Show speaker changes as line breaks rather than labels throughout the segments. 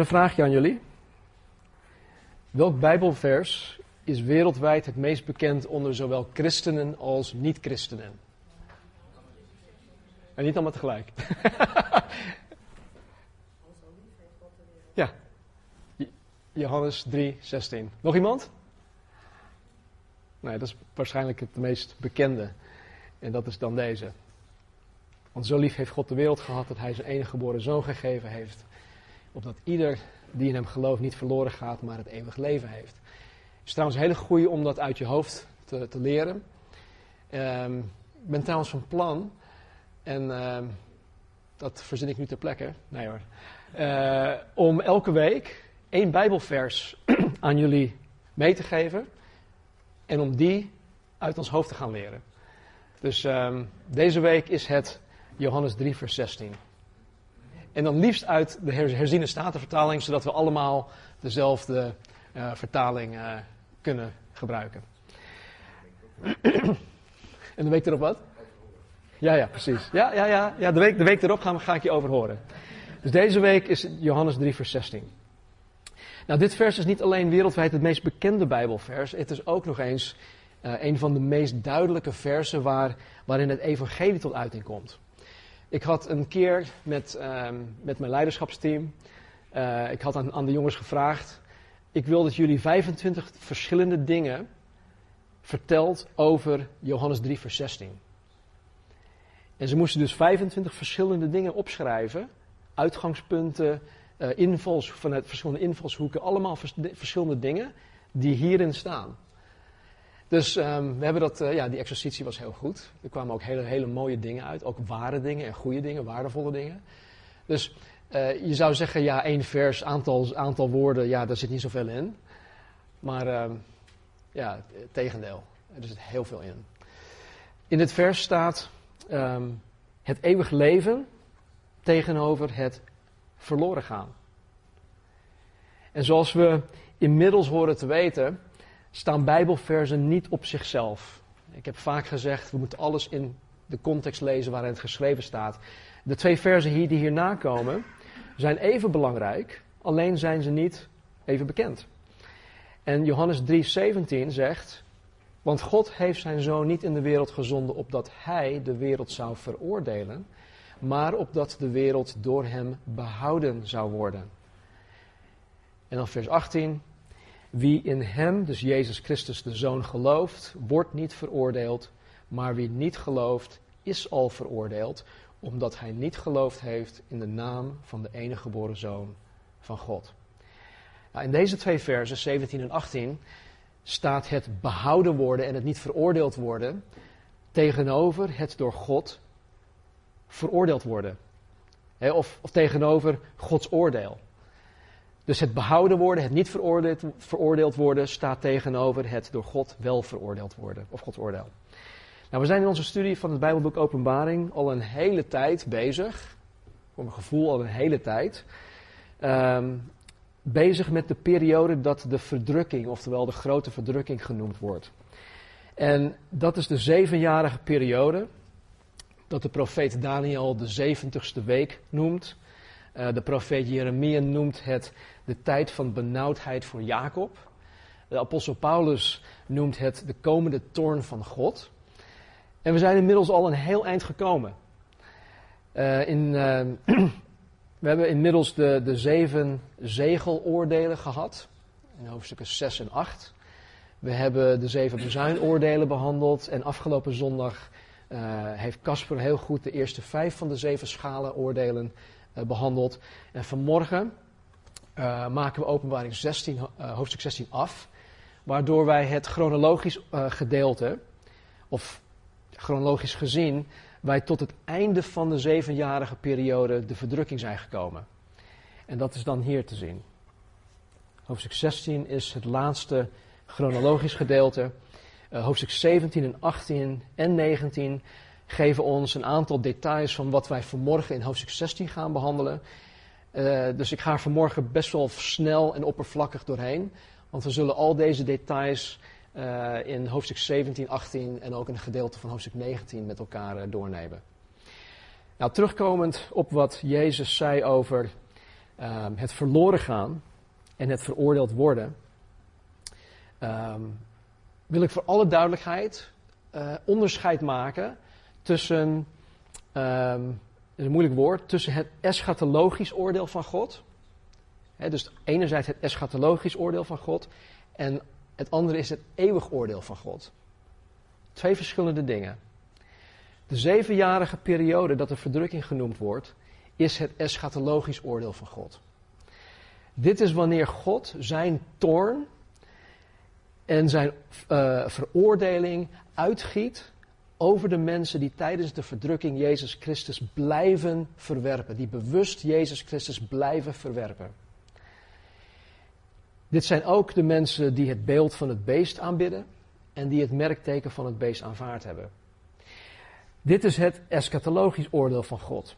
een vraagje aan jullie. Welk Bijbelvers is wereldwijd het meest bekend onder zowel christenen als niet-christenen? En niet allemaal tegelijk. ja. Johannes 3, 16. Nog iemand? Nee, dat is waarschijnlijk het meest bekende. En dat is dan deze. Want zo lief heeft God de wereld gehad dat hij zijn enige geboren zoon gegeven heeft. Opdat ieder die in hem gelooft niet verloren gaat, maar het eeuwig leven heeft. Het is trouwens een hele goede om dat uit je hoofd te, te leren. Um, ik ben trouwens van plan, en uh, dat verzin ik nu ter plekke, nee hoor, uh, om elke week één Bijbelvers aan jullie mee te geven en om die uit ons hoofd te gaan leren. Dus um, deze week is het Johannes 3, vers 16. En dan liefst uit de herziene statenvertaling, zodat we allemaal dezelfde uh, vertaling uh, kunnen gebruiken. en de week erop wat? Ja, ja, precies. Ja, ja, ja. ja de, week, de week erop gaan, ga ik je over horen. Dus deze week is Johannes 3, vers 16. Nou, dit vers is niet alleen wereldwijd het meest bekende Bijbelvers. Het is ook nog eens uh, een van de meest duidelijke versen waar, waarin het evangelie tot uiting komt. Ik had een keer met, uh, met mijn leiderschapsteam, uh, ik had aan, aan de jongens gevraagd, ik wil dat jullie 25 verschillende dingen vertelt over Johannes 3, vers 16. En ze moesten dus 25 verschillende dingen opschrijven, uitgangspunten, uh, invals, vanuit verschillende invalshoeken, allemaal vers, verschillende dingen die hierin staan. Dus um, we hebben dat, uh, ja, die exercitie was heel goed. Er kwamen ook hele, hele mooie dingen uit, ook ware dingen en goede dingen, waardevolle dingen. Dus uh, je zou zeggen, ja, één vers, aantal, aantal woorden, ja, daar zit niet zoveel in. Maar uh, ja, het tegendeel, er zit heel veel in. In dit vers staat um, het eeuwig leven tegenover het verloren gaan. En zoals we inmiddels horen te weten, staan Bijbelversen niet op zichzelf. Ik heb vaak gezegd, we moeten alles in de context lezen waarin het geschreven staat. De twee versen hier die hierna komen, zijn even belangrijk, alleen zijn ze niet even bekend. En Johannes 3:17 zegt, want God heeft zijn zoon niet in de wereld gezonden opdat hij de wereld zou veroordelen, maar opdat de wereld door hem behouden zou worden. En dan vers 18. Wie in hem, dus Jezus Christus de Zoon, gelooft, wordt niet veroordeeld, maar wie niet gelooft, is al veroordeeld, omdat hij niet geloofd heeft in de naam van de enige geboren Zoon van God. Nou, in deze twee versen, 17 en 18, staat het behouden worden en het niet veroordeeld worden tegenover het door God veroordeeld worden. of, of tegenover Gods oordeel. Dus het behouden worden, het niet veroordeeld, worden, staat tegenover het door God wel veroordeeld worden, of Gods oordeel. Nou, we zijn in onze studie van het Bijbelboek Openbaring al een hele tijd bezig, voor mijn gevoel al een hele tijd, um, bezig met de periode dat de verdrukking, oftewel de grote verdrukking genoemd wordt. En dat is de zevenjarige periode dat de profeet Daniel de zeventigste week noemt. Uh, de profeet Jeremia noemt het de tijd van benauwdheid voor Jacob. De apostel Paulus noemt het de komende toorn van God. En we zijn inmiddels al een heel eind gekomen. Uh, in, uh, we hebben inmiddels de, de zeven zegeloordelen gehad. In hoofdstukken 6 en 8. We hebben de zeven bezuinoordelen behandeld. En afgelopen zondag heeft Casper heel goed de eerste vijf van de zeven schalenoordelen uh, behandeld. En vanmorgen uh, maken we openbaring 16, hoofdstuk 16 af. Waardoor wij het chronologisch gedeelte, of chronologisch gezien, wij tot het einde van de zevenjarige periode de verdrukking zijn gekomen. En dat is dan hier te zien. Hoofdstuk 16 is het laatste chronologisch gedeelte. Hoofdstuk 17 en 18 en 19 geven ons een aantal details van wat wij vanmorgen in hoofdstuk 16 gaan behandelen. Uh, dus ik ga er vanmorgen best wel snel en oppervlakkig doorheen. Want we zullen al deze details uh, in hoofdstuk 17, 18 en ook een gedeelte van hoofdstuk 19 met elkaar uh, doornemen. Nou, terugkomend op wat Jezus zei over ehm, het verloren gaan en het veroordeeld worden, ehm, wil ik voor alle duidelijkheid onderscheid maken tussen, um, is een moeilijk woord, tussen het eschatologisch oordeel van God. dus enerzijds het eschatologisch oordeel van God en het andere is het eeuwig oordeel van God. Twee verschillende dingen. De zevenjarige periode dat de verdrukking genoemd wordt, is het eschatologisch oordeel van God. Dit is wanneer God zijn toorn en zijn uh, veroordeling uitgiet over de mensen die tijdens de verdrukking Jezus Christus blijven verwerpen, die bewust Jezus Christus blijven verwerpen. Dit zijn ook de mensen die het beeld van het beest aanbidden en die het merkteken van het beest aanvaard hebben. Dit is het eschatologisch oordeel van God.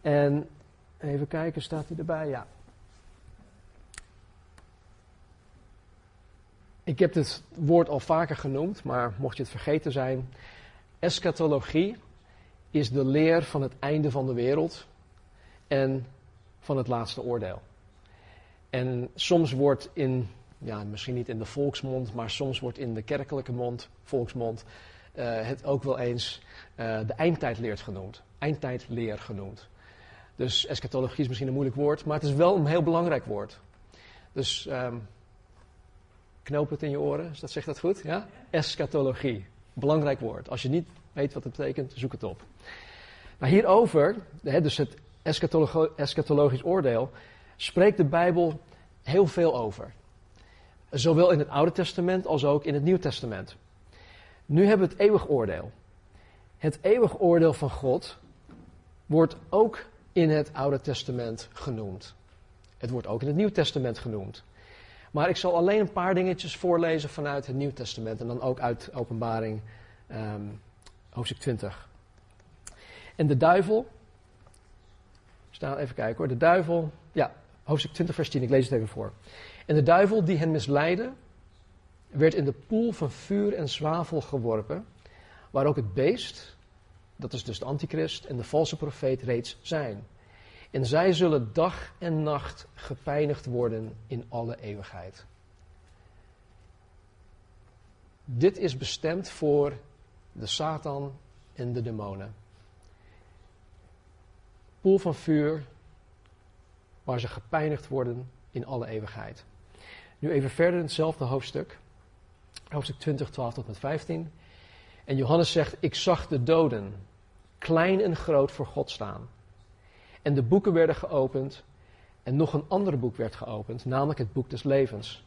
En even kijken, staat hij erbij? Ja. Ik heb dit woord al vaker genoemd, maar mocht je het vergeten zijn, eschatologie is de leer van het einde van de wereld en van het laatste oordeel. En soms wordt in, ja, misschien niet in de volksmond, maar soms wordt in de kerkelijke mond, volksmond, uh, het ook wel eens uh, de eindtijdleer genoemd. Eindtijdleer genoemd. Dus eschatologie is misschien een moeilijk woord, maar het is wel een heel belangrijk woord. Dus um, knoop het in je oren, dat zegt dat goed? Ja? Eschatologie. Belangrijk woord. Als je niet weet wat het betekent, zoek het op. Maar hierover, dus het eschatologisch oordeel, spreekt de Bijbel heel veel over. Zowel in het Oude Testament als ook in het Nieuw Testament. Nu hebben we het eeuwig oordeel. Het eeuwig oordeel van God wordt ook in het Oude Testament genoemd. Het wordt ook in het Nieuw Testament genoemd. Maar ik zal alleen een paar dingetjes voorlezen vanuit het Nieuw Testament en dan ook uit Openbaring um, hoofdstuk 20. En de duivel, staan even kijken hoor, de duivel, ja, hoofdstuk 20 vers 10, ik lees het even voor. En de duivel die hen misleidde, werd in de poel van vuur en zwavel geworpen, waar ook het beest, dat is dus de antichrist en de valse profeet reeds zijn. En zij zullen dag en nacht gepijnigd worden in alle eeuwigheid. Dit is bestemd voor de Satan en de demonen. Poel van vuur, waar ze gepijnigd worden in alle eeuwigheid. Nu even verder in hetzelfde hoofdstuk hoofdstuk 20, 12 tot met 15. En Johannes zegt: Ik zag de doden, klein en groot, voor God staan. En de boeken werden geopend. En nog een ander boek werd geopend, namelijk het boek des levens.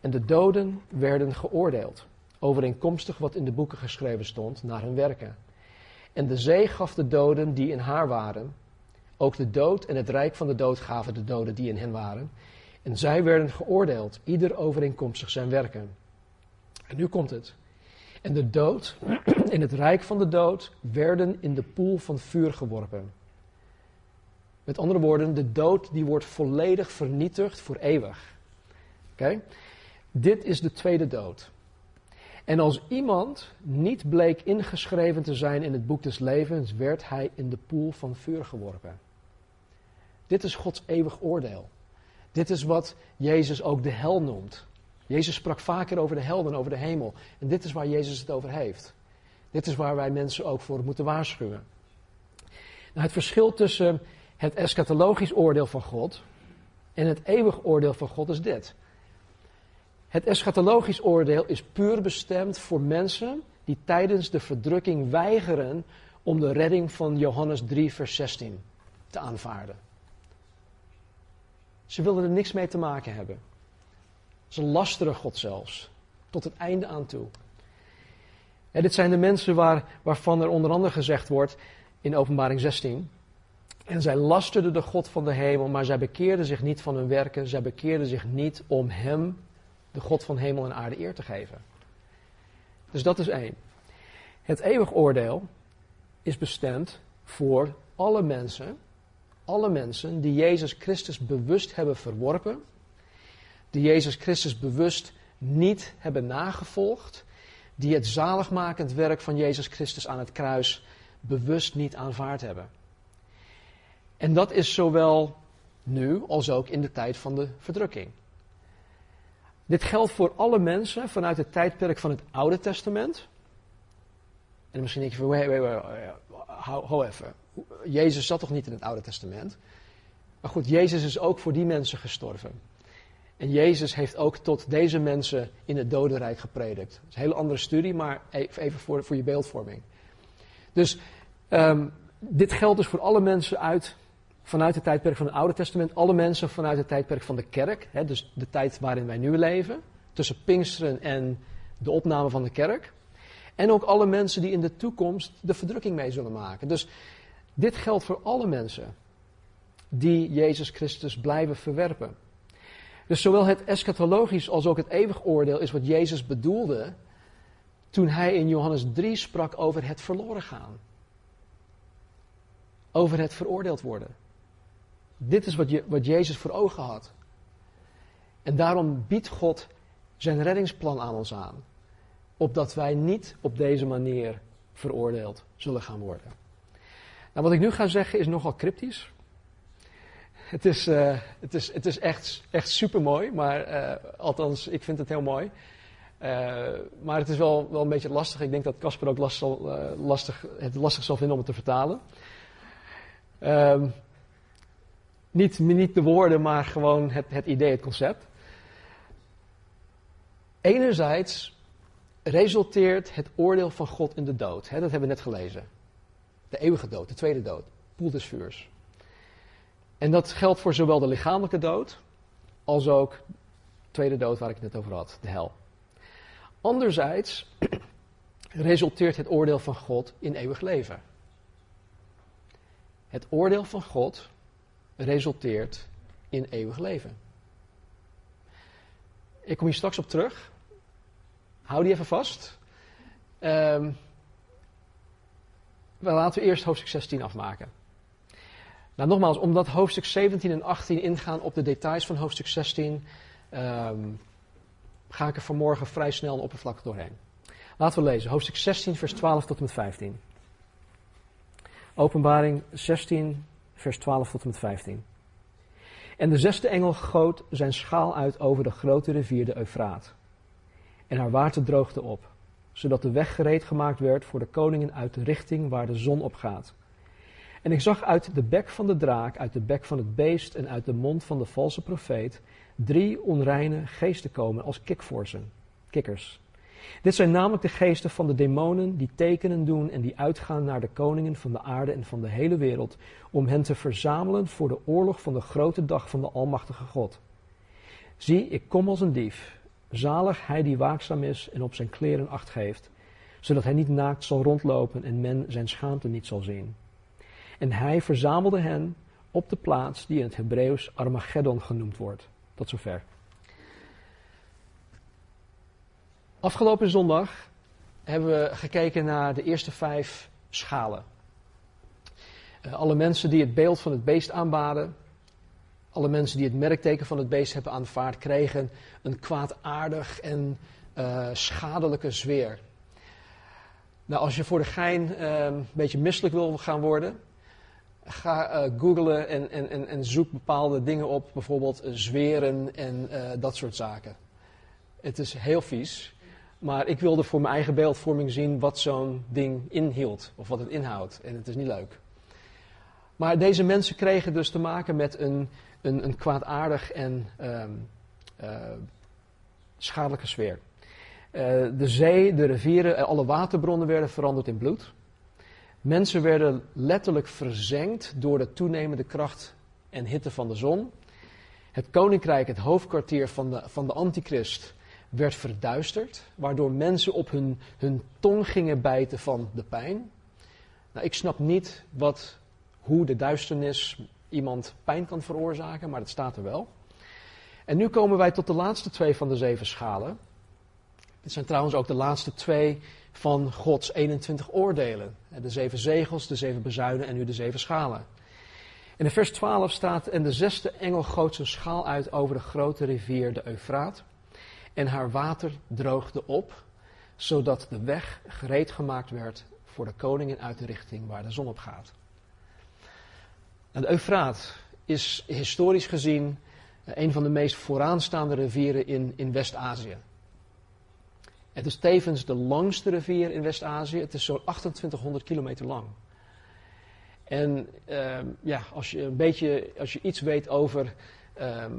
En de doden werden geoordeeld, overeenkomstig wat in de boeken geschreven stond, naar hun werken. En de zee gaf de doden die in haar waren. Ook de dood en het rijk van de dood gaven de doden die in hen waren. En zij werden geoordeeld, ieder overeenkomstig zijn werken. En nu komt het. En de dood en het rijk van de dood werden in de poel van vuur geworpen. Met andere woorden, de dood die wordt volledig vernietigd voor eeuwig. Oké? Dit is de tweede dood. En als iemand niet bleek ingeschreven te zijn in het boek des levens, werd hij in de poel van vuur geworpen. Dit is Gods eeuwig oordeel. Dit is wat Jezus ook de hel noemt. Jezus sprak vaker over de hel dan over de hemel. En dit is waar Jezus het over heeft. Dit is waar wij mensen ook voor moeten waarschuwen. Nou, het verschil tussen het eschatologisch oordeel van God en het eeuwig oordeel van God is dit. Het eschatologisch oordeel is puur bestemd voor mensen die tijdens de verdrukking weigeren om de redding van Johannes 3, vers 16 te aanvaarden. Ze willen er niks mee te maken hebben. Ze lasteren God zelfs, tot het einde aan toe. En dit zijn de mensen waar, waarvan er onder andere gezegd wordt in Openbaring 16. En zij lasterden de God van de hemel, maar zij bekeerden zich niet van hun werken. Zij bekeerden zich niet om Hem, de God van hemel en aarde, eer te geven. Dus dat is één. Het eeuwig oordeel is bestemd voor alle mensen, alle mensen die Jezus Christus bewust hebben verworpen die Jezus Christus bewust niet hebben nagevolgd, die het zaligmakend werk van Jezus Christus aan het kruis bewust niet aanvaard hebben. En dat is zowel Nu als ook in de tijd van de verdrukking. Dit geldt voor alle mensen vanuit het tijdperk van het Oude Testament. En misschien denk je van, wait, hou, even. Jezus zat toch niet in het Oude Testament? Maar goed, Jezus is ook voor die mensen gestorven. En Jezus heeft ook tot deze mensen in het dodenrijk gepredikt. Dat is een hele andere studie, maar e-, even voor, voor je beeldvorming. Dus um, dit geldt dus voor alle mensen uit, vanuit het tijdperk van het Oude Testament. Alle mensen vanuit het tijdperk van de kerk. Hè, dus de tijd waarin wij nu leven. Tussen Pinksteren en de opname van de kerk. En ook alle mensen die in de toekomst de verdrukking mee zullen maken. Dus dit geldt voor alle mensen die Jezus Christus blijven verwerpen. Dus zowel het eschatologisch als ook het eeuwig oordeel is wat Jezus bedoelde toen hij in Johannes 3 sprak over het verloren gaan. Over het veroordeeld worden. Dit is wat, je, wat Jezus voor ogen had. En daarom biedt God zijn reddingsplan aan ons aan. Opdat wij niet op deze manier veroordeeld zullen gaan worden. Nou, wat ik nu ga zeggen is nogal cryptisch. Het is, uh, het is, het is echt, echt super mooi, maar uh, althans, ik vind het heel mooi. Uh, maar het is wel, wel een beetje lastig. Ik denk dat Casper ook last lastig, het lastig zal vinden om het te vertalen. Ehm, niet, niet de woorden, maar gewoon het, het idee, het concept. Enerzijds resulteert het oordeel van God in de dood. Hè, dat hebben we net gelezen. De eeuwige dood, de tweede dood. Poel des vuurs. En dat geldt voor zowel de lichamelijke dood als ook de tweede dood waar ik het net over had, de hel. Anderzijds resulteert het oordeel van God in eeuwig leven. Het oordeel van God resulteert in eeuwig leven. Ik kom hier straks op terug. Hou die even vast. Um, laten we eerst hoofdstuk 16 afmaken. Nou, nogmaals, omdat hoofdstuk 17 en 18 ingaan op de details van hoofdstuk 16, um, ga ik er vanmorgen vrij snel en oppervlakkig doorheen. Laten we lezen, hoofdstuk 16, vers 12 tot en met 15. Openbaring 16, vers 12 tot en met 15. En de zesde engel goot zijn schaal uit over de grote rivier de Eufraat. En haar water droogde op, zodat de weg gereed gemaakt werd voor de koningen uit de richting waar de zon op gaat. En ik zag uit de bek van de draak, uit de bek van het beest en uit de mond van de valse profeet drie onreine geesten komen als kikvorsen, kikkers. Dit zijn namelijk de geesten van de demonen die tekenen doen en die uitgaan naar de koningen van de aarde en van de hele wereld, om hen te verzamelen voor de oorlog van de grote dag van de Almachtige God. Zie, ik kom als een dief. Zalig hij die waakzaam is en op zijn kleren acht geeft, zodat hij niet naakt zal rondlopen en men zijn schaamte niet zal zien. En hij verzamelde hen op de plaats die in het Hebreeuws Armageddon genoemd wordt. Tot zover. Afgelopen zondag hebben we gekeken naar de eerste vijf schalen. Uh, alle mensen die het beeld van het beest aanbaden, alle mensen die het merkteken van het beest hebben aanvaard, kregen een kwaadaardig en uh, schadelijke zweer. Nou, als je voor de gein uh, een beetje misselijk wil gaan worden, ga uh, googlen en, en, en, en, zoek bepaalde dingen op, bijvoorbeeld zweren en dat soort zaken. Het is heel vies, maar ik wilde voor mijn eigen beeldvorming zien wat zo'n ding inhield, of wat het inhoudt. En het is niet leuk. Maar deze mensen kregen dus te maken met een, een, een kwaadaardig en um, schadelijke sfeer. de zee, de rivieren, alle waterbronnen werden veranderd in bloed. Mensen werden letterlijk verzengd door de toenemende kracht en hitte van de zon. Het koninkrijk, het hoofdkwartier van de, van de antichrist, werd verduisterd, waardoor mensen op hun, hun tong gingen bijten van de pijn. Nou, ik snap niet wat, hoe de duisternis iemand pijn kan veroorzaken, maar dat staat er wel. En nu komen wij tot de laatste twee van de zeven schalen. Dit zijn trouwens ook de laatste twee van Gods 21 oordelen. De zeven zegels, de zeven bezuinen en nu de zeven schalen. In vers 12 staat, en de zesde engel goot zijn schaal uit over de grote rivier de Eufraat. En haar water droogde op, zodat de weg gereed gemaakt werd voor de koningen uit de richting waar de zon op gaat. Nou, de Eufraat is historisch gezien een van de meest vooraanstaande rivieren in, in West-Azië. Het is tevens de langste rivier in West-Azië. Het is zo'n 2800 kilometer lang. En ehm, ja, als je een beetje, als je iets weet over ehm,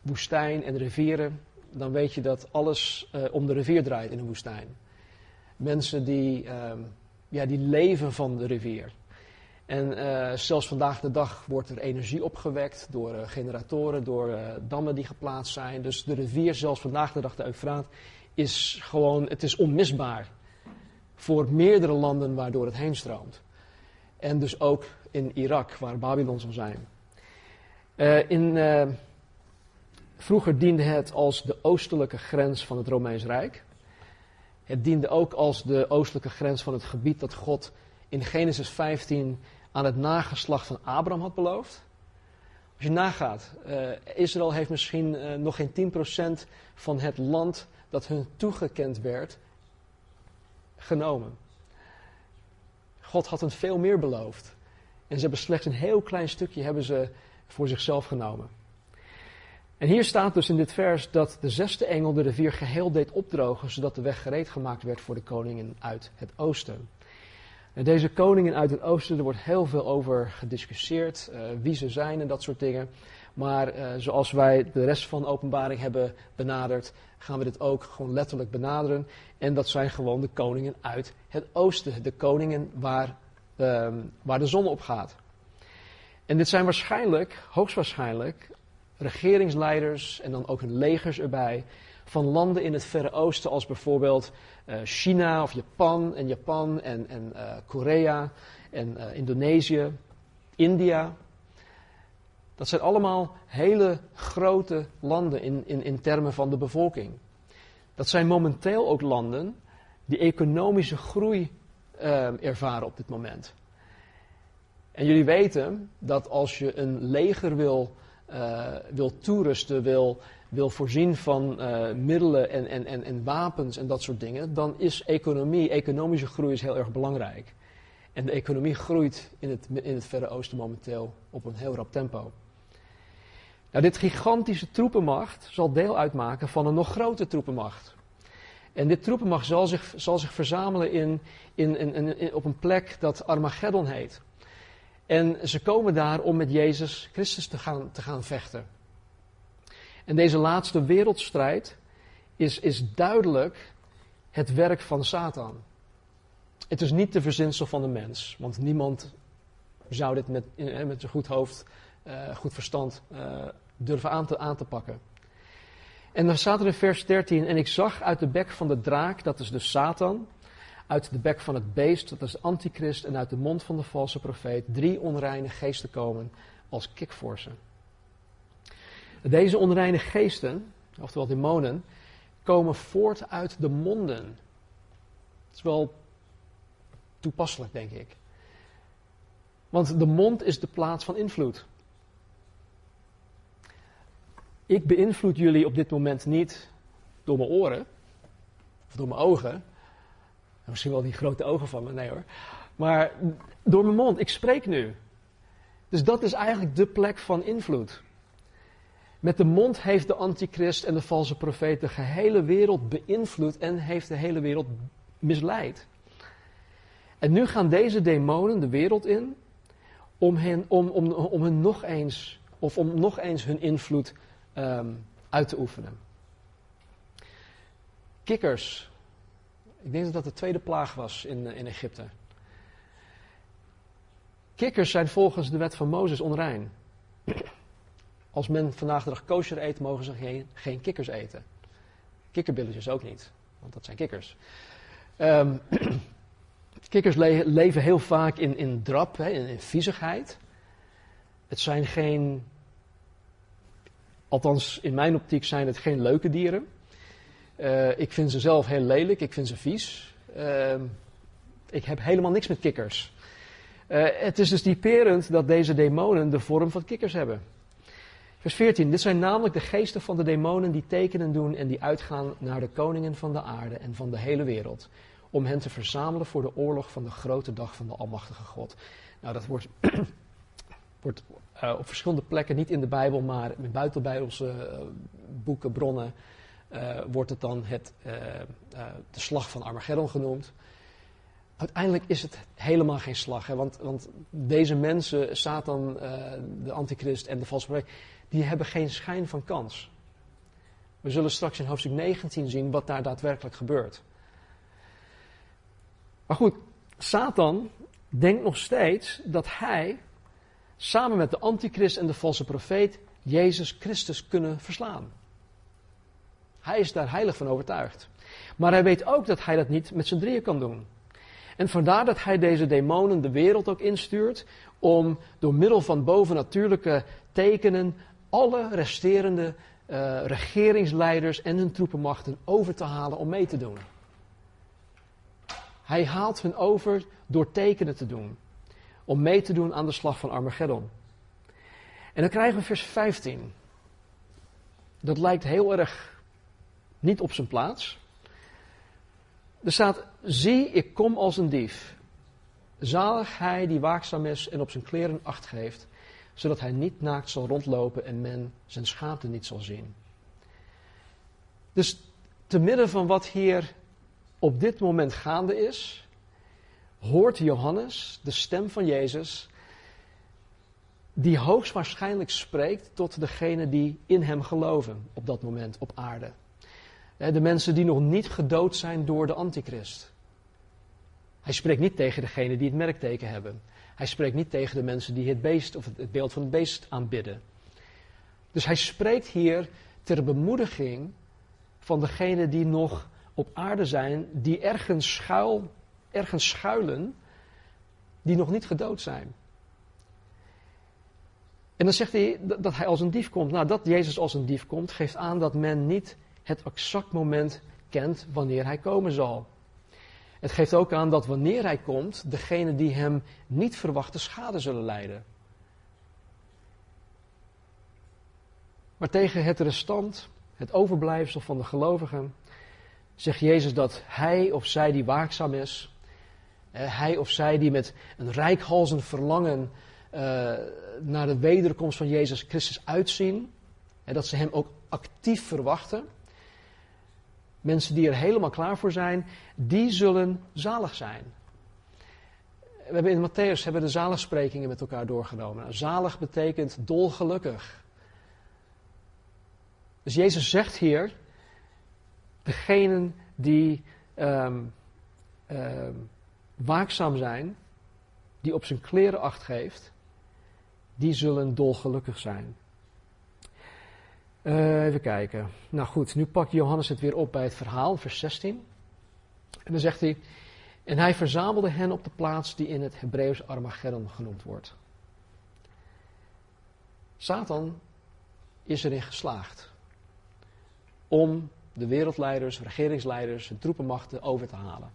woestijn en rivieren, dan weet je dat alles uh, om de rivier draait in een woestijn. Mensen die, ehm, ja, die leven van de rivier. En uh, zelfs vandaag de dag wordt er energie opgewekt door uh, generatoren, door dammen die geplaatst zijn. Dus de rivier, zelfs vandaag de dag de Eufraat, is gewoon, het is onmisbaar voor meerdere landen waardoor het heen stroomt. En dus ook in Irak, waar Babylon zal zijn. In, vroeger diende het als de oostelijke grens van het Romeins Rijk. Het diende ook als de oostelijke grens van het gebied dat God in Genesis 15 aan het nageslacht van Abraham had beloofd. Als je nagaat, uh, Israël heeft misschien nog geen 10% van het land dat hun toegekend werd, genomen. God had hen veel meer beloofd. En ze hebben slechts een heel klein stukje hebben ze voor zichzelf genomen. En hier staat dus in dit vers dat de zesde engel de rivier geheel deed opdrogen, zodat de weg gereed gemaakt werd voor de koningen uit het oosten. En deze koningen uit het oosten, er wordt heel veel over gediscussieerd, uh, wie ze zijn en dat soort dingen. Maar uh, zoals wij de rest van de openbaring hebben benaderd, gaan we dit ook gewoon letterlijk benaderen. En dat zijn gewoon de koningen uit het oosten. De koningen waar, uh, waar de zon op gaat. En dit zijn waarschijnlijk, hoogstwaarschijnlijk, regeringsleiders en dan ook hun legers erbij. Van landen in het Verre Oosten, als bijvoorbeeld uh, China of Japan en Japan en, en uh, Korea en uh, Indonesië, India. Dat zijn allemaal hele grote landen in, in, in termen van de bevolking. Dat zijn momenteel ook landen die economische groei uh, ervaren op dit moment. En jullie weten dat als je een leger wil, uh, wil toerusten, wil, wil voorzien van uh, middelen en, en, en, en wapens en dat soort dingen, dan is economie, economische groei is heel erg belangrijk. En de economie groeit in het, in het Verre Oosten momenteel op een heel rap tempo. Nou, dit gigantische troepenmacht zal deel uitmaken van een nog grotere troepenmacht. En dit troepenmacht zal zich, zal zich verzamelen in, in, in, in, op een plek dat Armageddon heet. En ze komen daar om met Jezus Christus te gaan, te gaan vechten. En deze laatste wereldstrijd is, is duidelijk het werk van Satan. Het is niet de verzinsel van de mens, want niemand zou dit met, met zijn goed hoofd, uh, goed verstand uh, durven aan te, aan te pakken. En dan staat er in vers 13, en ik zag uit de bek van de draak, dat is de Satan, uit de bek van het beest, dat is antichrist, en uit de mond van de valse profeet, drie onreine geesten komen als kikvorsen. Deze onreine geesten, oftewel demonen, komen voort uit de monden. Dat is wel toepasselijk, denk ik. Want de mond is de plaats van invloed. Ik beïnvloed jullie op dit moment niet door mijn oren of door mijn ogen. Misschien wel die grote ogen van me, nee hoor. Maar door mijn mond, ik spreek nu. Dus dat is eigenlijk de plek van invloed. Met de mond heeft de antichrist en de valse profeet de gehele wereld beïnvloed en heeft de hele wereld misleid. En nu gaan deze demonen de wereld in om hen, om, om, om hun nog eens, of om nog eens hun invloed um, uit te oefenen. Kikkers. Ik denk dat dat de tweede plaag was in, in Egypte. Kikkers zijn volgens de wet van Mozes onrein. Als men vandaag de dag kosher eet, mogen ze geen, kikkers eten. Kikkerbilletjes ook niet, want dat zijn kikkers. Um, kikkers le leven heel vaak in, in drap, hè, in, in viezigheid. Het zijn geen Althans, in mijn optiek zijn het geen leuke dieren. Uh, ik vind ze zelf heel lelijk, ik vind ze vies. Uh, ik heb helemaal niks met kikkers. Uh, het is dus typerend dat deze demonen de vorm van kikkers hebben. Vers 14. Dit zijn namelijk de geesten van de demonen die tekenen doen en die uitgaan naar de koningen van de aarde en van de hele wereld. Om hen te verzamelen voor de oorlog van de grote dag van de Almachtige God. Nou, dat wordt wordt uh, op verschillende plekken, niet in de Bijbel, maar in buitenbijbelse boeken, bronnen, uh, wordt het dan het, de slag van Armageddon genoemd. Uiteindelijk is het helemaal geen slag, hè, want, want, deze mensen, Satan, de antichrist en de valse profeet, die hebben geen schijn van kans. We zullen straks in hoofdstuk 19 zien wat daar daadwerkelijk gebeurt. Maar goed, Satan denkt nog steeds dat hij samen met de antichrist en de valse profeet Jezus Christus kunnen verslaan. Hij is daar heilig van overtuigd. Maar hij weet ook dat hij dat niet met z'n drieën kan doen. En vandaar dat hij deze demonen de wereld ook instuurt om door middel van bovennatuurlijke tekenen alle resterende uh, regeringsleiders en hun troepenmachten over te halen om mee te doen. Hij haalt hen over door tekenen te doen. Om mee te doen aan de slag van Armageddon. En dan krijgen we vers 15. Dat lijkt heel erg niet op zijn plaats. Er staat: Zie, ik kom als een dief. Zalig hij die waakzaam is en op zijn kleren acht geeft, zodat hij niet naakt zal rondlopen en men zijn schaamte niet zal zien. Dus te midden van wat hier op dit moment gaande is, hoort Johannes de stem van Jezus, die hoogstwaarschijnlijk spreekt tot degenen die in hem geloven op dat moment op aarde. De mensen die nog niet gedood zijn door de antichrist. Hij spreekt niet tegen degenen die het merkteken hebben. Hij spreekt niet tegen de mensen die het beest of het beeld van het beest aanbidden. Dus hij spreekt hier ter bemoediging van degenen die nog op aarde zijn, die ergens, schuil, ergens schuilen, die nog niet gedood zijn. En dan zegt hij dat hij als een dief komt. Nou, dat Jezus als een dief komt, geeft aan dat men niet het exact moment kent wanneer hij komen zal. Het geeft ook aan dat wanneer hij komt, degenen die hem niet verwachten schade zullen lijden. Maar tegen het restant, het overblijfsel van de gelovigen, zegt Jezus dat hij of zij die waakzaam is, hij of zij die met een rijkhalzend verlangen uh, naar de wederkomst van Jezus Christus uitzien, dat ze hem ook actief verwachten, mensen die er helemaal klaar voor zijn, die zullen zalig zijn. We hebben in Matthäus hebben de zaligsprekingen met elkaar doorgenomen. Nou, zalig betekent dolgelukkig. Dus Jezus zegt hier, degenen die um, um, waakzaam zijn, die op zijn kleren acht geeft, die zullen dolgelukkig zijn. Uh, even kijken. Nou goed, nu pakt Johannes het weer op bij het verhaal, vers 16. En dan zegt hij: En hij verzamelde hen op de plaats die in het Hebreeuws Armageddon genoemd wordt. Satan is erin geslaagd om de wereldleiders, regeringsleiders en troepenmachten over te halen.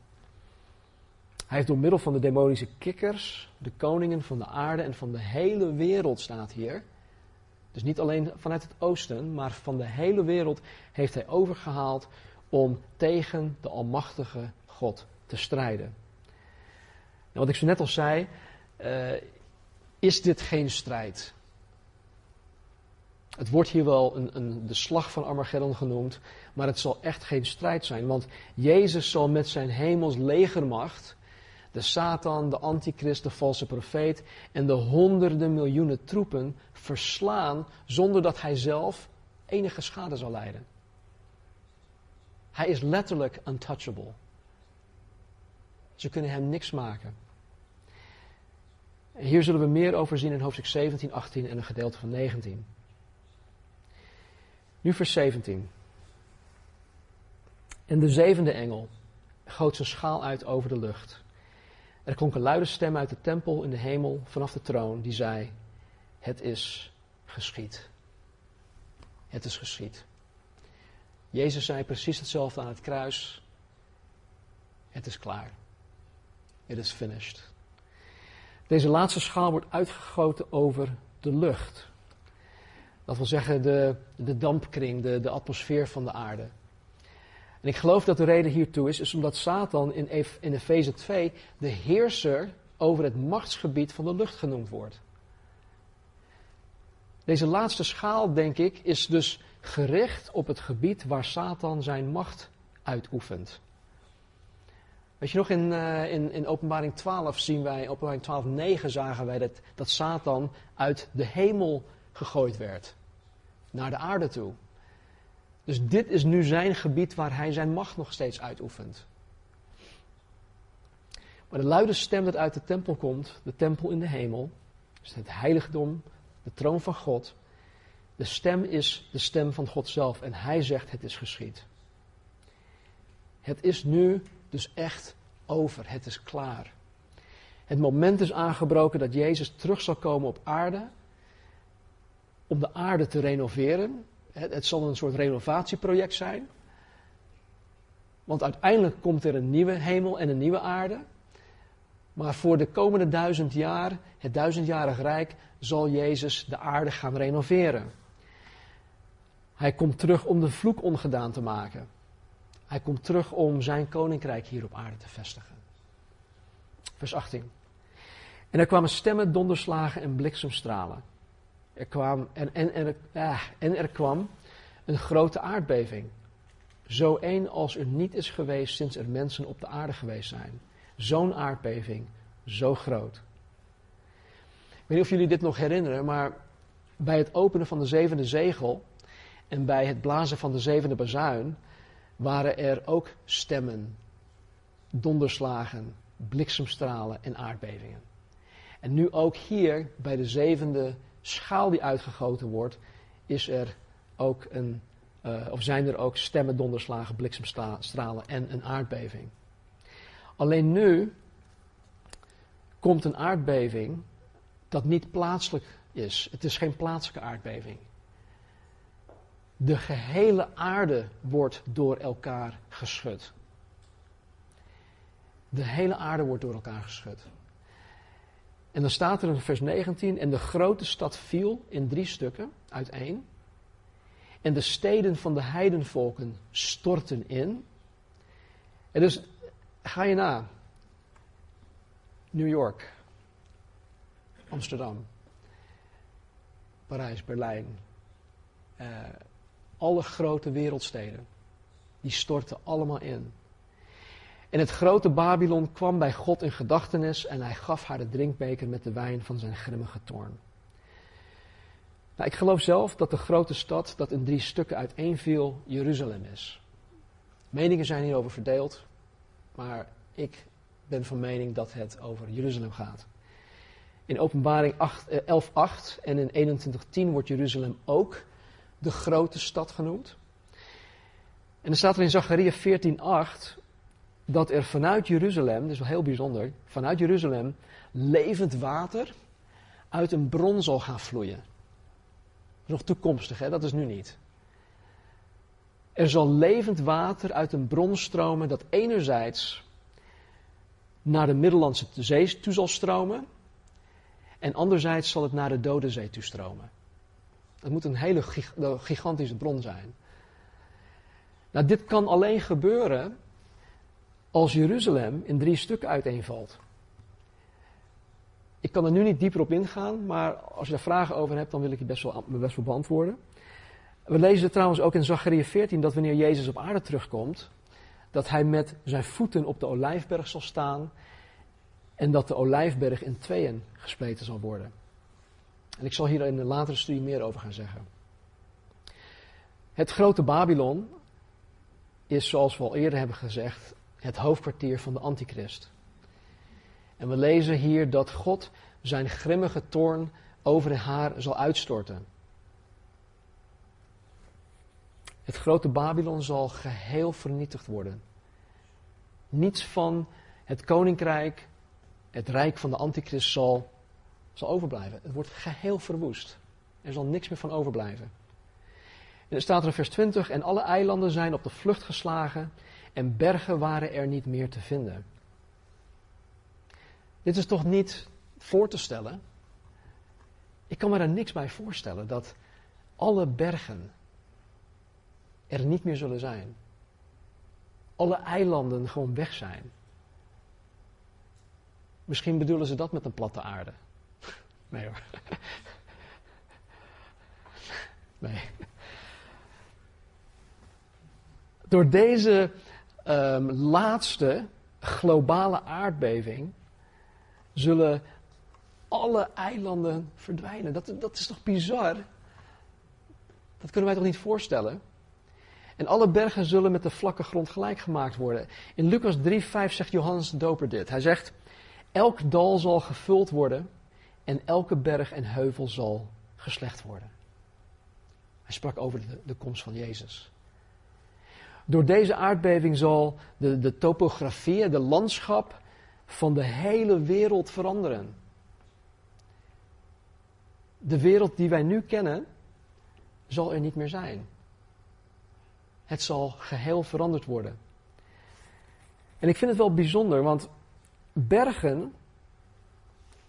Hij heeft door middel van de demonische kikkers, de koningen van de aarde en van de hele wereld staat hier, dus niet alleen vanuit het oosten, maar van de hele wereld heeft hij overgehaald om tegen de Almachtige God te strijden. Nou, wat ik zo net al zei, uh, is dit geen strijd? Het wordt hier wel een, een, de slag van Armageddon genoemd, maar het zal echt geen strijd zijn. Want Jezus zal met zijn hemels legermacht de Satan, de antichrist, de valse profeet en de honderden miljoenen troepen verslaan zonder dat hij zelf enige schade zal lijden. Hij is letterlijk untouchable. Ze kunnen hem niks maken. En hier zullen we meer over zien in hoofdstuk 17, 18 en een gedeelte van 19. Nu vers 17. En de zevende engel goot zijn schaal uit over de lucht. Er klonk een luide stem uit de tempel in de hemel vanaf de troon die zei: Het is geschied. Het is geschied. Jezus zei precies hetzelfde aan het kruis. Het is klaar. Het is finished. Deze laatste schaal wordt uitgegoten over de lucht. Dat wil zeggen de, de dampkring, de, de atmosfeer van de aarde. En ik geloof dat de reden hiertoe is, is omdat Satan in, in Efeze 2 de heerser over het machtsgebied van de lucht genoemd wordt. Deze laatste schaal, denk ik, is dus gericht op het gebied waar Satan zijn macht uitoefent. Weet je nog, in, uh, in, in openbaring 12 zien wij, openbaring 12, 9 zagen wij dat, dat Satan uit de hemel gegooid werd. Naar de aarde toe. Dus dit is nu zijn gebied waar hij zijn macht nog steeds uitoefent. Maar de luide stem dat uit de tempel komt, de tempel in de hemel, het heiligdom, de troon van God. De stem is de stem van God zelf en hij zegt het is geschied. Het is nu dus echt over, het is klaar. Het moment is aangebroken dat Jezus terug zal komen op aarde om de aarde te renoveren. Het, zal een soort renovatieproject zijn. Want uiteindelijk komt er een nieuwe hemel en een nieuwe aarde. Maar voor de komende duizend jaar, het duizendjarig rijk, zal Jezus de aarde gaan renoveren. Hij komt terug om de vloek ongedaan te maken. Hij komt terug om zijn koninkrijk hier op aarde te vestigen. Vers 18. En er kwamen stemmen, donderslagen en bliksemstralen. Er kwam, en, en, en, ah, en er kwam een grote aardbeving. Zo één als er niet is geweest sinds er mensen op de aarde geweest zijn. Zo'n aardbeving, zo groot. Ik weet niet of jullie dit nog herinneren, maar bij het openen van de zevende zegel en bij het blazen van de zevende bazuin waren er ook stemmen, donderslagen, bliksemstralen en aardbevingen. En nu ook hier bij de zevende schaal die uitgegoten wordt, is er ook een, uh, of zijn er ook stemmen, donderslagen, bliksemstralen en een aardbeving. Alleen nu komt een aardbeving dat niet plaatselijk is. Het is geen plaatselijke aardbeving. De gehele aarde wordt door elkaar geschud. De hele aarde wordt door elkaar geschud. En dan staat er in vers 19: En de grote stad viel in drie stukken uiteen. En de steden van de heidenvolken stortten in. En dus ga je na. New York, Amsterdam, Parijs, Berlijn. Uh, alle grote wereldsteden. Die stortten allemaal in. En het grote Babylon kwam bij God in gedachtenis en hij gaf haar de drinkbeker met de wijn van zijn grimmige toorn. Nou, ik geloof zelf dat de grote stad dat in drie stukken uiteenviel Jeruzalem is. Meningen zijn hierover verdeeld, maar ik ben van mening dat het over Jeruzalem gaat. In openbaring 11.8 eh, en in 21.10 wordt Jeruzalem ook de grote stad genoemd. En dan staat er in Zachariah 14.8 dat er vanuit Jeruzalem, dat is wel heel bijzonder, vanuit Jeruzalem levend water uit een bron zal gaan vloeien. Dat is nog toekomstig, hè? dat is nu niet. Er zal levend water uit een bron stromen dat enerzijds naar de Middellandse Zee toe zal stromen en anderzijds zal het naar de Dode Zee toe stromen. Dat moet een hele gigantische bron zijn. Nou, dit kan alleen gebeuren als Jeruzalem in drie stukken uiteenvalt. Ik kan er nu niet dieper op ingaan, maar als je daar vragen over hebt, dan wil ik je best wel, best beantwoorden. We lezen trouwens ook in Zachariah 14 dat wanneer Jezus op aarde terugkomt, dat hij met zijn voeten op de olijfberg zal staan en dat de olijfberg in tweeën gespleten zal worden. En ik zal hier in een latere studie meer over gaan zeggen. Het grote Babylon is, zoals we al eerder hebben gezegd, het hoofdkwartier van de Antichrist. En we lezen hier dat God zijn grimmige toorn over haar zal uitstorten. Het grote Babylon zal geheel vernietigd worden. Niets van het koninkrijk, het rijk van de Antichrist zal zal overblijven. Het wordt geheel verwoest. Er zal niks meer van overblijven. En er staat er in vers 20: En alle eilanden zijn op de vlucht geslagen, en bergen waren er niet meer te vinden. Dit is toch niet voor te stellen? Ik kan me daar niks bij voorstellen dat alle bergen er niet meer zullen zijn. Alle eilanden gewoon weg zijn. Misschien bedoelen ze dat met een platte aarde. Nee hoor. Nee. Door deze um, laatste globale aardbeving zullen alle eilanden verdwijnen. Dat, dat is toch bizar? Dat kunnen wij toch niet voorstellen? En alle bergen zullen met de vlakke grond gelijk gemaakt worden. In Lucas 3, 5 zegt Johannes de Doper dit. Hij zegt, elk dal zal gevuld worden en elke berg en heuvel zal geslecht worden. Hij sprak over de komst van Jezus. Door deze aardbeving zal de, de topografie, de landschap van de hele wereld veranderen. De wereld die wij nu kennen, zal er niet meer zijn. Het zal geheel veranderd worden. En ik vind het wel bijzonder, want bergen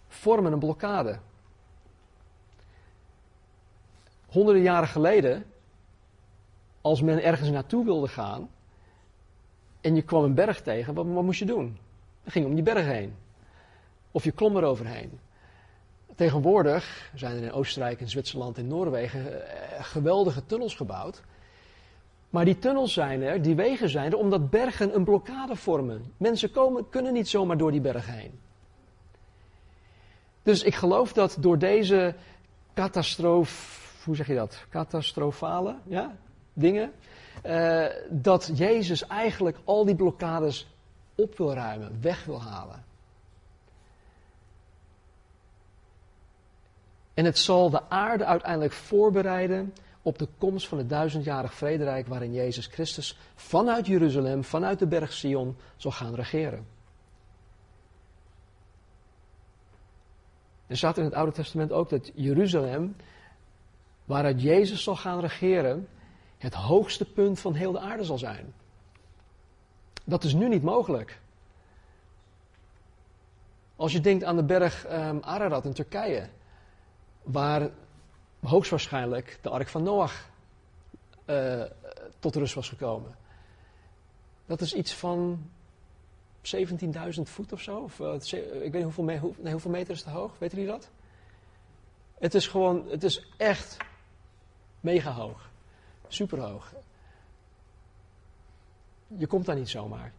vormen een blokkade. Honderden jaren geleden, als men ergens naartoe wilde gaan en je kwam een berg tegen, wat, moest je doen? Dan ging je om die berg heen. Of je klom er overheen. Tegenwoordig zijn er in Oostenrijk, in Zwitserland, in Noorwegen eh, geweldige tunnels gebouwd. Maar die tunnels zijn er, die wegen zijn er, omdat bergen een blokkade vormen. Mensen komen, kunnen niet zomaar door die berg heen. Dus ik geloof dat door deze catastrofe, hoe zeg je dat? Catastrofale ja? Dingen, uh, dat Jezus eigenlijk al die blokkades op wil ruimen, weg wil halen. En het zal de aarde uiteindelijk voorbereiden op de komst van het duizendjarig vrederijk waarin Jezus Christus vanuit Jeruzalem, vanuit de berg Sion, zal gaan regeren. Er staat in het Oude Testament ook dat Jeruzalem, waaruit Jezus zal gaan regeren, het hoogste punt van heel de aarde zal zijn. Dat is nu niet mogelijk. Als je denkt aan de berg um, Ararat in Turkije, waar hoogstwaarschijnlijk de ark van Noach uh, tot rust was gekomen. Dat is iets van 17.000 voet of zo. Of, uh, ik weet niet hoeveel, hoeveel meter is het hoog. Weten jullie dat? Het is gewoon, het is echt mega hoog. Super hoog. Je komt daar niet zomaar.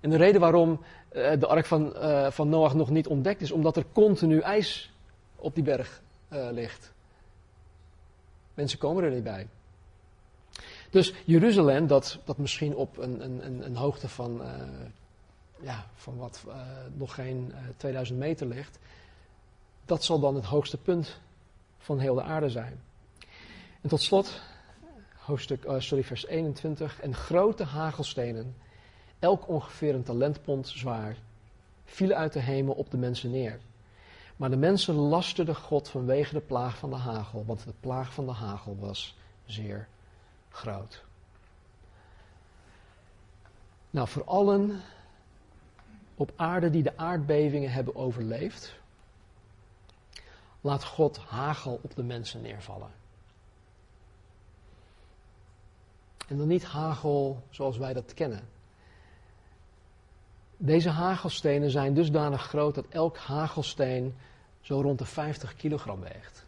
En de reden waarom uh, de ark van, van Noach nog niet ontdekt is, omdat er continu ijs op die berg ligt. Mensen komen er niet bij. Dus Jeruzalem, dat, dat misschien op een, een, een hoogte van, ja, van wat nog geen uh, eh, 2000 meter ligt, dat zal dan het hoogste punt van heel de aarde zijn. En tot slot, hoofdstuk, sorry, vers 21. En grote hagelstenen, elk ongeveer een talentpond zwaar, vielen uit de hemel op de mensen neer. Maar de mensen lasterden God vanwege de plaag van de hagel, want de plaag van de hagel was zeer groot. Nou, voor allen op aarde die de aardbevingen hebben overleefd, laat God hagel op de mensen neervallen. En dan niet hagel zoals wij dat kennen. Deze hagelstenen zijn dusdanig groot dat elk hagelsteen zo rond de 50 kilogram weegt.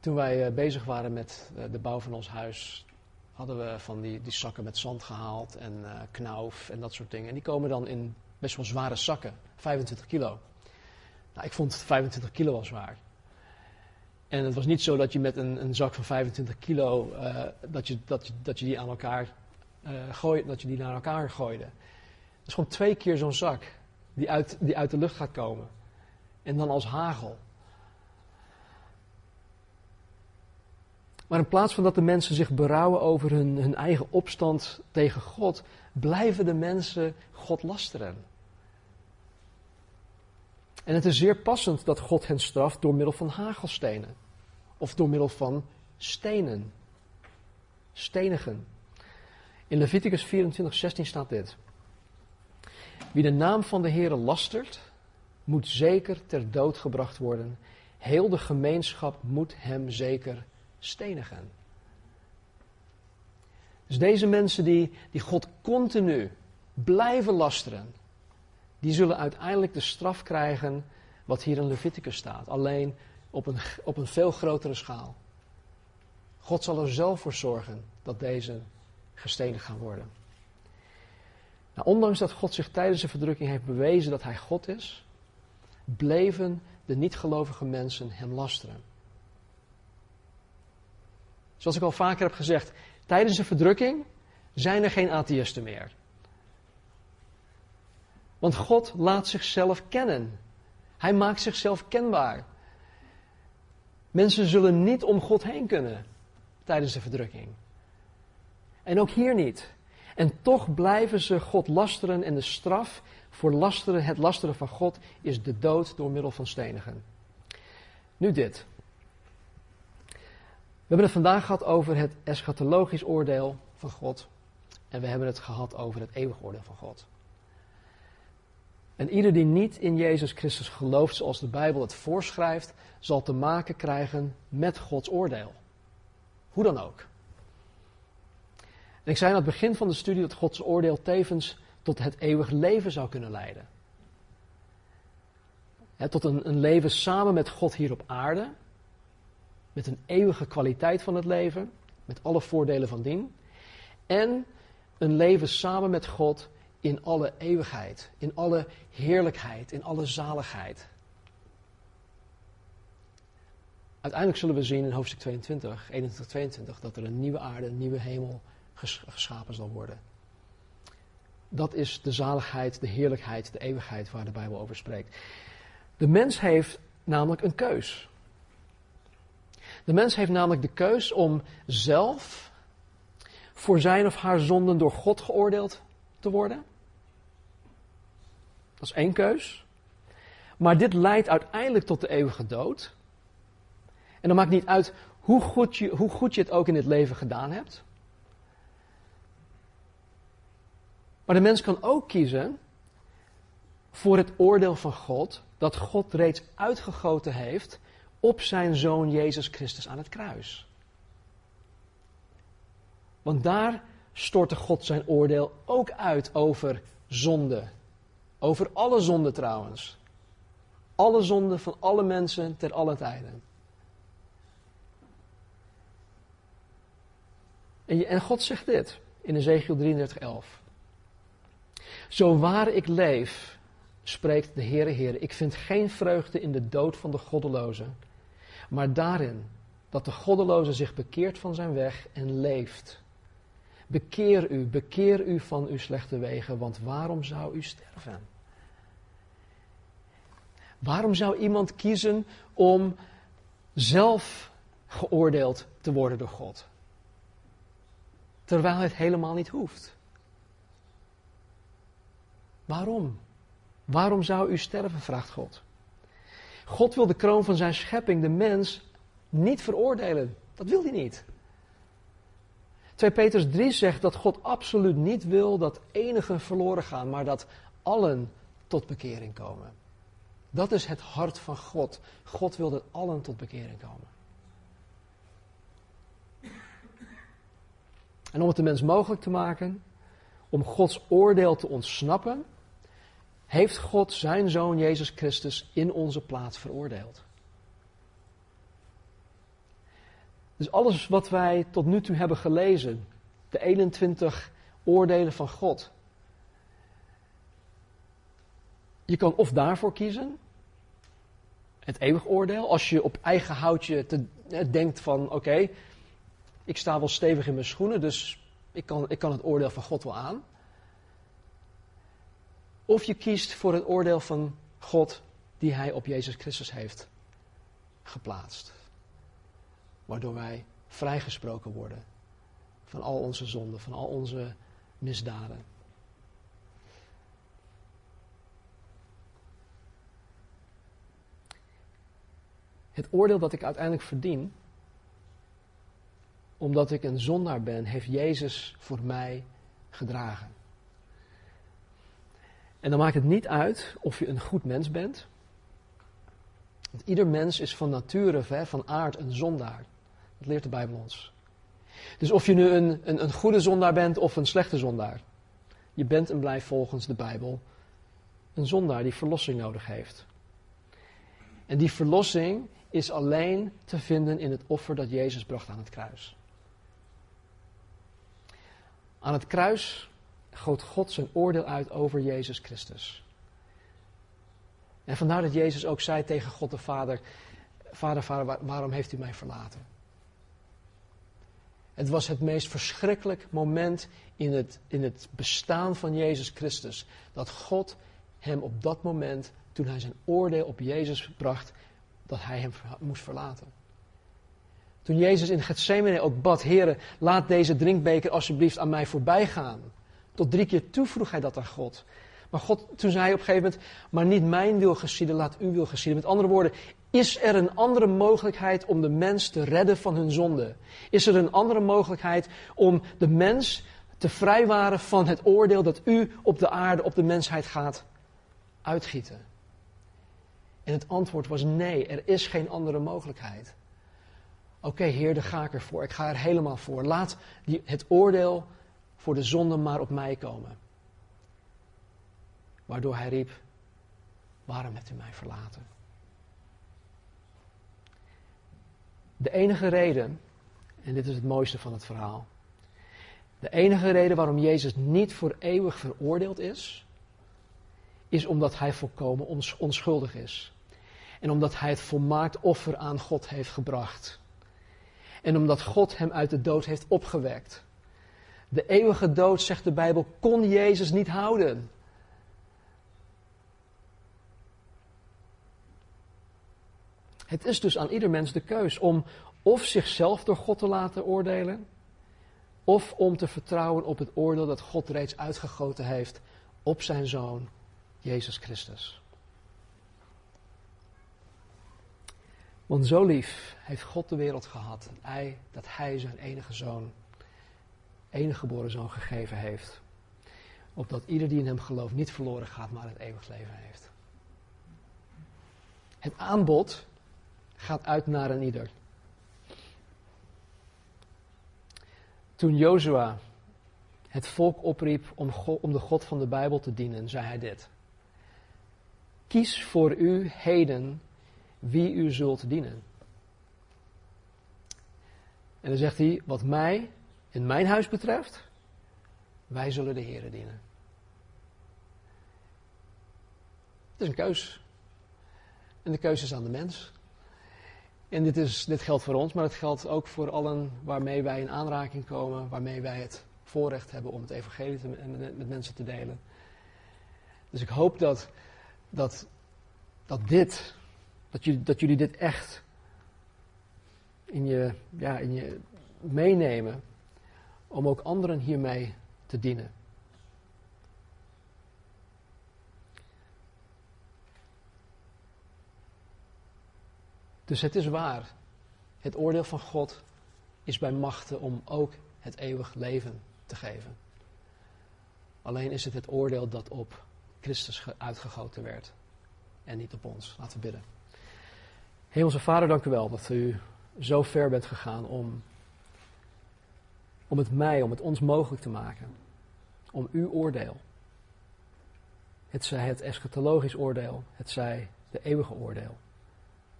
Toen wij eh, bezig waren met eh, de bouw van ons huis, hadden we van die, die zakken met zand gehaald en uh, knauf en dat soort dingen. En die komen dan in best wel zware zakken, 25 kilo. Nou, ik vond 25 kilo wel zwaar. En het was niet zo dat je met een, een zak van 25 kilo, uh, dat, je, dat, je, dat je die aan elkaar uh, dat je die naar elkaar gooide. Dat is gewoon twee keer zo'n zak die uit, die uit de lucht gaat komen. En dan als hagel. Maar in plaats van dat de mensen zich berouwen over hun, hun eigen opstand tegen God, blijven de mensen God lasteren. En het is zeer passend dat God hen straft door middel van hagelstenen. Of door middel van stenen. Stenigen. In Leviticus 24, 16 staat dit. Wie de naam van de Heere lastert, moet zeker ter dood gebracht worden. Heel de gemeenschap moet hem zeker stenigen. Dus deze mensen die, die God continu blijven lasteren, die zullen uiteindelijk de straf krijgen wat hier in Leviticus staat, alleen op een, op een veel grotere schaal. God zal er zelf voor zorgen dat deze gestenigd gaan worden. Nou, ondanks dat God zich tijdens de verdrukking heeft bewezen dat hij God is, bleven de niet-gelovige mensen hem lasteren. Zoals ik al vaker heb gezegd, tijdens de verdrukking zijn er geen atheïsten meer. Want God laat zichzelf kennen. Hij maakt zichzelf kenbaar. Mensen zullen niet om God heen kunnen tijdens de verdrukking. En ook hier niet. En toch blijven ze God lasteren en de straf voor lasteren, het lasteren van God is de dood door middel van stenigen. Nu dit. We hebben het vandaag gehad over het eschatologisch oordeel van God. En we hebben het gehad over het eeuwig oordeel van God. En ieder die niet in Jezus Christus gelooft zoals de Bijbel het voorschrijft, zal te maken krijgen met Gods oordeel. Hoe dan ook. Ik zei aan het begin van de studie dat Gods oordeel tevens tot het eeuwig leven zou kunnen leiden. tot een, een leven samen met God hier op aarde, met een eeuwige kwaliteit van het leven, met alle voordelen van dien. En een leven samen met God in alle eeuwigheid, in alle heerlijkheid, in alle zaligheid. Uiteindelijk zullen we zien in hoofdstuk 22, 21, 22, dat er een nieuwe aarde, een nieuwe hemel geschapen zal worden. Dat is de zaligheid, de heerlijkheid, de eeuwigheid waar de Bijbel over spreekt. De mens heeft namelijk een keus. De mens heeft namelijk de keus om zelf voor zijn of haar zonden door God geoordeeld te worden. Dat is één keus. Maar dit leidt uiteindelijk tot de eeuwige dood. En dan maakt niet uit hoe goed je, hoe goed je het ook in dit leven gedaan hebt. Maar de mens kan ook kiezen voor het oordeel van God, dat God reeds uitgegoten heeft op zijn zoon Jezus Christus aan het kruis. Want daar stortte God zijn oordeel ook uit over zonde. Over alle zonden trouwens. Alle zonden van alle mensen ter alle tijden. En, God zegt dit in Ezekiel 33, 11. Zo waar ik leef, spreekt de Heere Heer, ik vind geen vreugde in de dood van de goddeloze, maar daarin dat de goddeloze zich bekeert van zijn weg en leeft. Bekeer u, bekeer u van uw slechte wegen, want waarom zou u sterven? Waarom zou iemand kiezen om zelf geoordeeld te worden door God? Terwijl het helemaal niet hoeft. Waarom? Waarom zou u sterven, vraagt God. God wil de kroon van zijn schepping, de mens, niet veroordelen. Dat wil hij niet. 2 Petrus 3 zegt dat God absoluut niet wil dat enigen verloren gaan, maar dat allen tot bekering komen. Dat is het hart van God. God wil dat allen tot bekering komen. En om het de mens mogelijk te maken, om Gods oordeel te ontsnappen, heeft God zijn zoon Jezus Christus in onze plaats veroordeeld. Dus alles wat wij tot nu toe hebben gelezen, de 21 oordelen van God. Je kan of daarvoor kiezen, het eeuwig oordeel, als je op eigen houtje te, denkt van oké, ik sta wel stevig in mijn schoenen, dus ik kan, ik kan het oordeel van God wel aan. Of je kiest voor het oordeel van God die Hij op Jezus Christus heeft geplaatst. Waardoor wij vrijgesproken worden van al onze zonden, van al onze misdaden. Het oordeel dat ik uiteindelijk verdien, omdat ik een zondaar ben, heeft Jezus voor mij gedragen. En dan maakt het niet uit of je een goed mens bent. Want ieder mens is van nature, van aard, een zondaar. Dat leert de Bijbel ons. Dus of je nu een, een, een goede zondaar bent of een slechte zondaar. Je bent en blijft volgens de Bijbel een zondaar die verlossing nodig heeft. En die verlossing is alleen te vinden in het offer dat Jezus bracht aan het kruis. Aan het kruis goot God zijn oordeel uit over Jezus Christus. En vandaar dat Jezus ook zei tegen God de Vader: Vader, Vader, waarom heeft u mij verlaten? Het was het meest verschrikkelijk moment in het, in het bestaan van Jezus Christus. Dat God hem op dat moment, toen hij zijn oordeel op Jezus bracht, dat hij hem moest verlaten. Toen Jezus in Gethsemane ook bad, Heer, laat deze drinkbeker alsjeblieft aan mij voorbij gaan. Tot drie keer toe vroeg hij dat aan God. Maar God, toen zei hij op een gegeven moment, maar niet mijn wil geschieden, laat uw wil geschieden. Met andere woorden, is er een andere mogelijkheid om de mens te redden van hun zonde? Is er een andere mogelijkheid om de mens te vrijwaren van het oordeel dat u op de aarde, op de mensheid gaat uitgieten? En het antwoord was nee, er is geen andere mogelijkheid. Oké, Heer, daar ga ik ervoor. Ik ga er helemaal voor. Laat die, het oordeel voor de zonde maar op mij komen. Waardoor hij riep: Waarom hebt u mij verlaten? De enige reden, en dit is het mooiste van het verhaal. De enige reden waarom Jezus niet voor eeuwig veroordeeld is, is omdat hij volkomen onschuldig is. En omdat hij het volmaakt offer aan God heeft gebracht. En omdat God hem uit de dood heeft opgewekt. De eeuwige dood, zegt de Bijbel, kon Jezus niet houden. Het is dus aan ieder mens de keus om of zichzelf door God te laten oordelen, of om te vertrouwen op het oordeel dat God reeds uitgegoten heeft op zijn zoon, Jezus Christus. Want zo lief heeft God de wereld gehad dat hij, zijn enige zoon, enige geboren zoon gegeven heeft. Opdat ieder die in hem gelooft niet verloren gaat, maar het eeuwig leven heeft. Het aanbod gaat uit naar een ieder. Toen Jozua het volk opriep om, om de God van de Bijbel te dienen, zei hij dit. Kies voor u heden wie u zult dienen. En dan zegt hij, wat mij in mijn huis betreft, wij zullen de Heeren dienen. Het is een keus. En de keuze is aan de mens. En dit, is, dit geldt voor ons, maar het geldt ook voor allen waarmee wij in aanraking komen, waarmee wij het voorrecht hebben om het evangelie te, met mensen te delen. Dus ik hoop dat, dat, dat dit, dat jullie, dat jullie dit echt in je, ja, in je meenemen, om ook anderen hiermee te dienen. Dus het is waar. Het oordeel van God is bij machten om ook het eeuwig leven te geven. Alleen is het het oordeel dat op Christus uitgegoten werd en niet op ons. Laten we bidden. Hemelse Vader, dank u wel dat u zo ver bent gegaan om, om het mij, om het ons mogelijk te maken. Om uw oordeel. Het zij het eschatologisch oordeel, het zij de eeuwige oordeel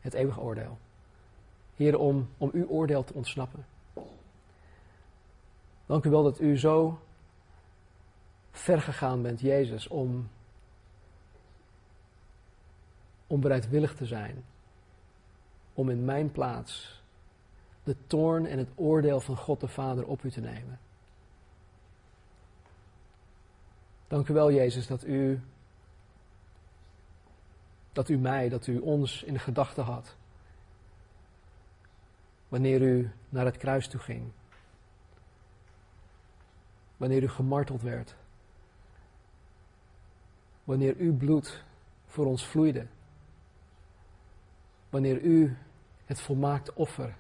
het eeuwige oordeel. Heer, om, om uw oordeel te ontsnappen. Dank u wel dat u zo ver gegaan bent, Jezus, om, om bereidwillig te zijn. Om in mijn plaats de toorn en het oordeel van God de Vader op u te nemen. Dank u wel, Jezus, dat u dat u mij, dat u ons in gedachten had. Wanneer u naar het kruis toe ging. Wanneer u gemarteld werd. Wanneer uw bloed voor ons vloeide. Wanneer u het volmaakte offer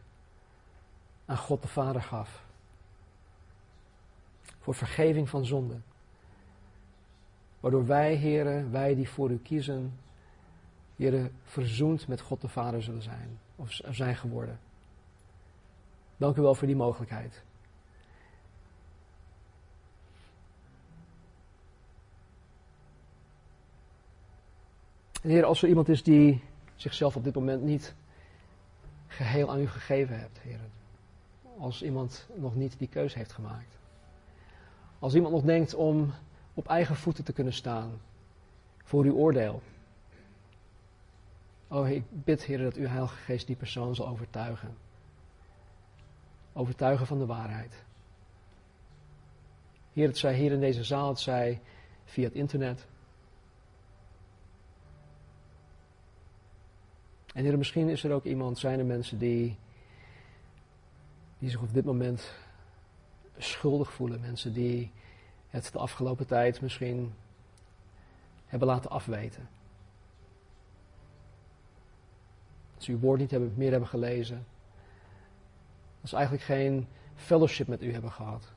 aan God de Vader gaf. Voor vergeving van zonden. Waardoor wij, heren, wij die voor u kiezen, Heer, verzoend met God de Vader zullen zijn, of zijn geworden. Dank u wel voor die mogelijkheid. Heer, als er iemand is die zichzelf op dit moment niet geheel aan u gegeven hebt, Heer. Als iemand nog niet die keuze heeft gemaakt. Als iemand nog denkt om op eigen voeten te kunnen staan voor uw oordeel. Oh, ik bid, Heer, dat uw Heilige Geest die persoon zal overtuigen. Overtuigen van de waarheid. Heer, het zij hier in deze zaal, het zij via het internet. En misschien is er ook iemand, zijn er mensen die, die zich op dit moment schuldig voelen. Mensen die het de afgelopen tijd misschien hebben laten afweten. Als ze uw woord niet meer hebben gelezen. Als ze eigenlijk geen fellowship met u hebben gehad.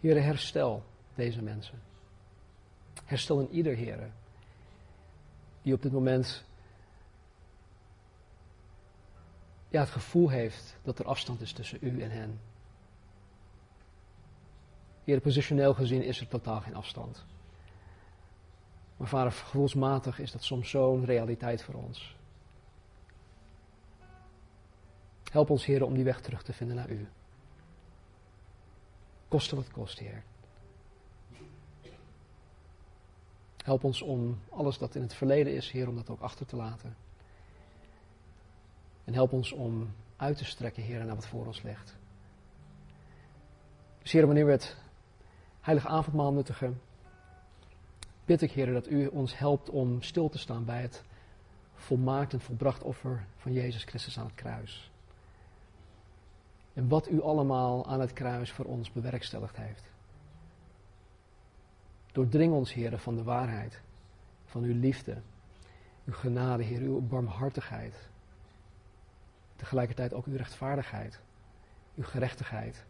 Heere, herstel deze mensen. Herstel in ieder, Heere, die op dit moment ja, het gevoel heeft dat er afstand is tussen u en hen. Heer, positioneel gezien is er totaal geen afstand. Maar vader, gevoelsmatig is dat soms zo'n realiteit voor ons. Help ons, Heer, om die weg terug te vinden naar U. Koste wat kost, Heer. Help ons om alles dat in het verleden is, Heer, om dat ook achter te laten. En help ons om uit te strekken, Heer, naar wat voor ons ligt. Dus Heer, wanneer we het heilige avondmaal nuttigen, bid ik, Heer, dat U ons helpt om stil te staan bij het volmaakt en volbracht offer van Jezus Christus aan het kruis. En wat U allemaal aan het kruis voor ons bewerkstelligd heeft. Doordring ons, Heer, van de waarheid, van Uw liefde, Uw genade, Heer, Uw barmhartigheid. Tegelijkertijd ook Uw rechtvaardigheid, Uw gerechtigheid.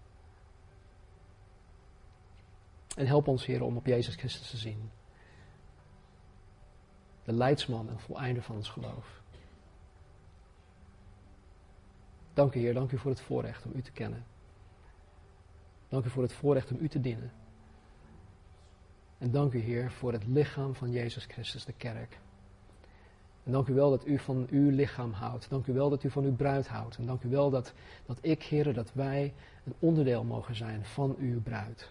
En help ons, Heer, om op Jezus Christus te zien. De leidsman en voleinder van ons geloof. Dank u, Heer, dank u voor het voorrecht om U te kennen. Dank u voor het voorrecht om U te dienen. En dank u, Heer, voor het lichaam van Jezus Christus, de kerk. En dank u wel dat u van uw lichaam houdt. Dank u wel dat u van uw bruid houdt. En dank u wel dat, dat ik, Heer, dat wij een onderdeel mogen zijn van uw bruid.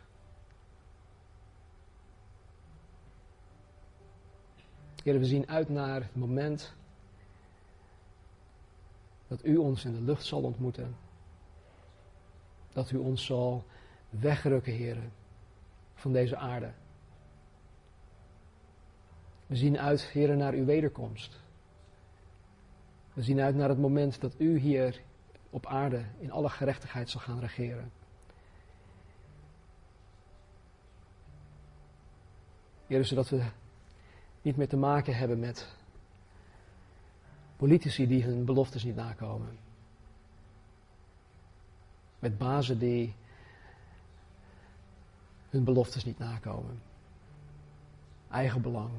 Heer, we zien uit naar het moment dat u ons in de lucht zal ontmoeten. Dat u ons zal wegrukken, Heer, van deze aarde. We zien uit, Heer, naar uw wederkomst. We zien uit naar het moment dat u hier op aarde in alle gerechtigheid zal gaan regeren. Heer, zodat we niet meer te maken hebben met politici die hun beloftes niet nakomen. Met bazen die hun beloftes niet nakomen. Eigen belang.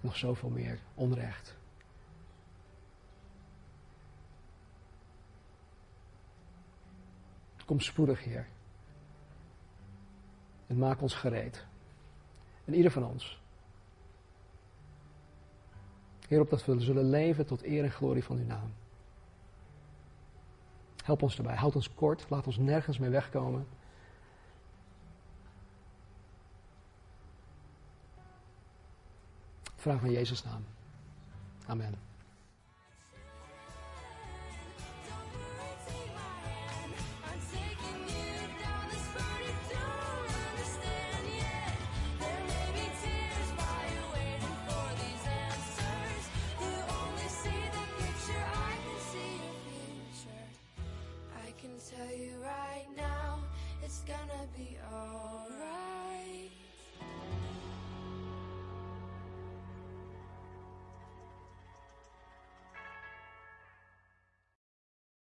Nog zoveel meer onrecht. Kom spoedig, Heer. En maak ons gereed. En ieder van ons. Heer, op dat we zullen leven tot eer en glorie van uw naam. Help ons erbij. Houd ons kort. Laat ons nergens mee wegkomen. Vraag van Jezus' naam. Amen.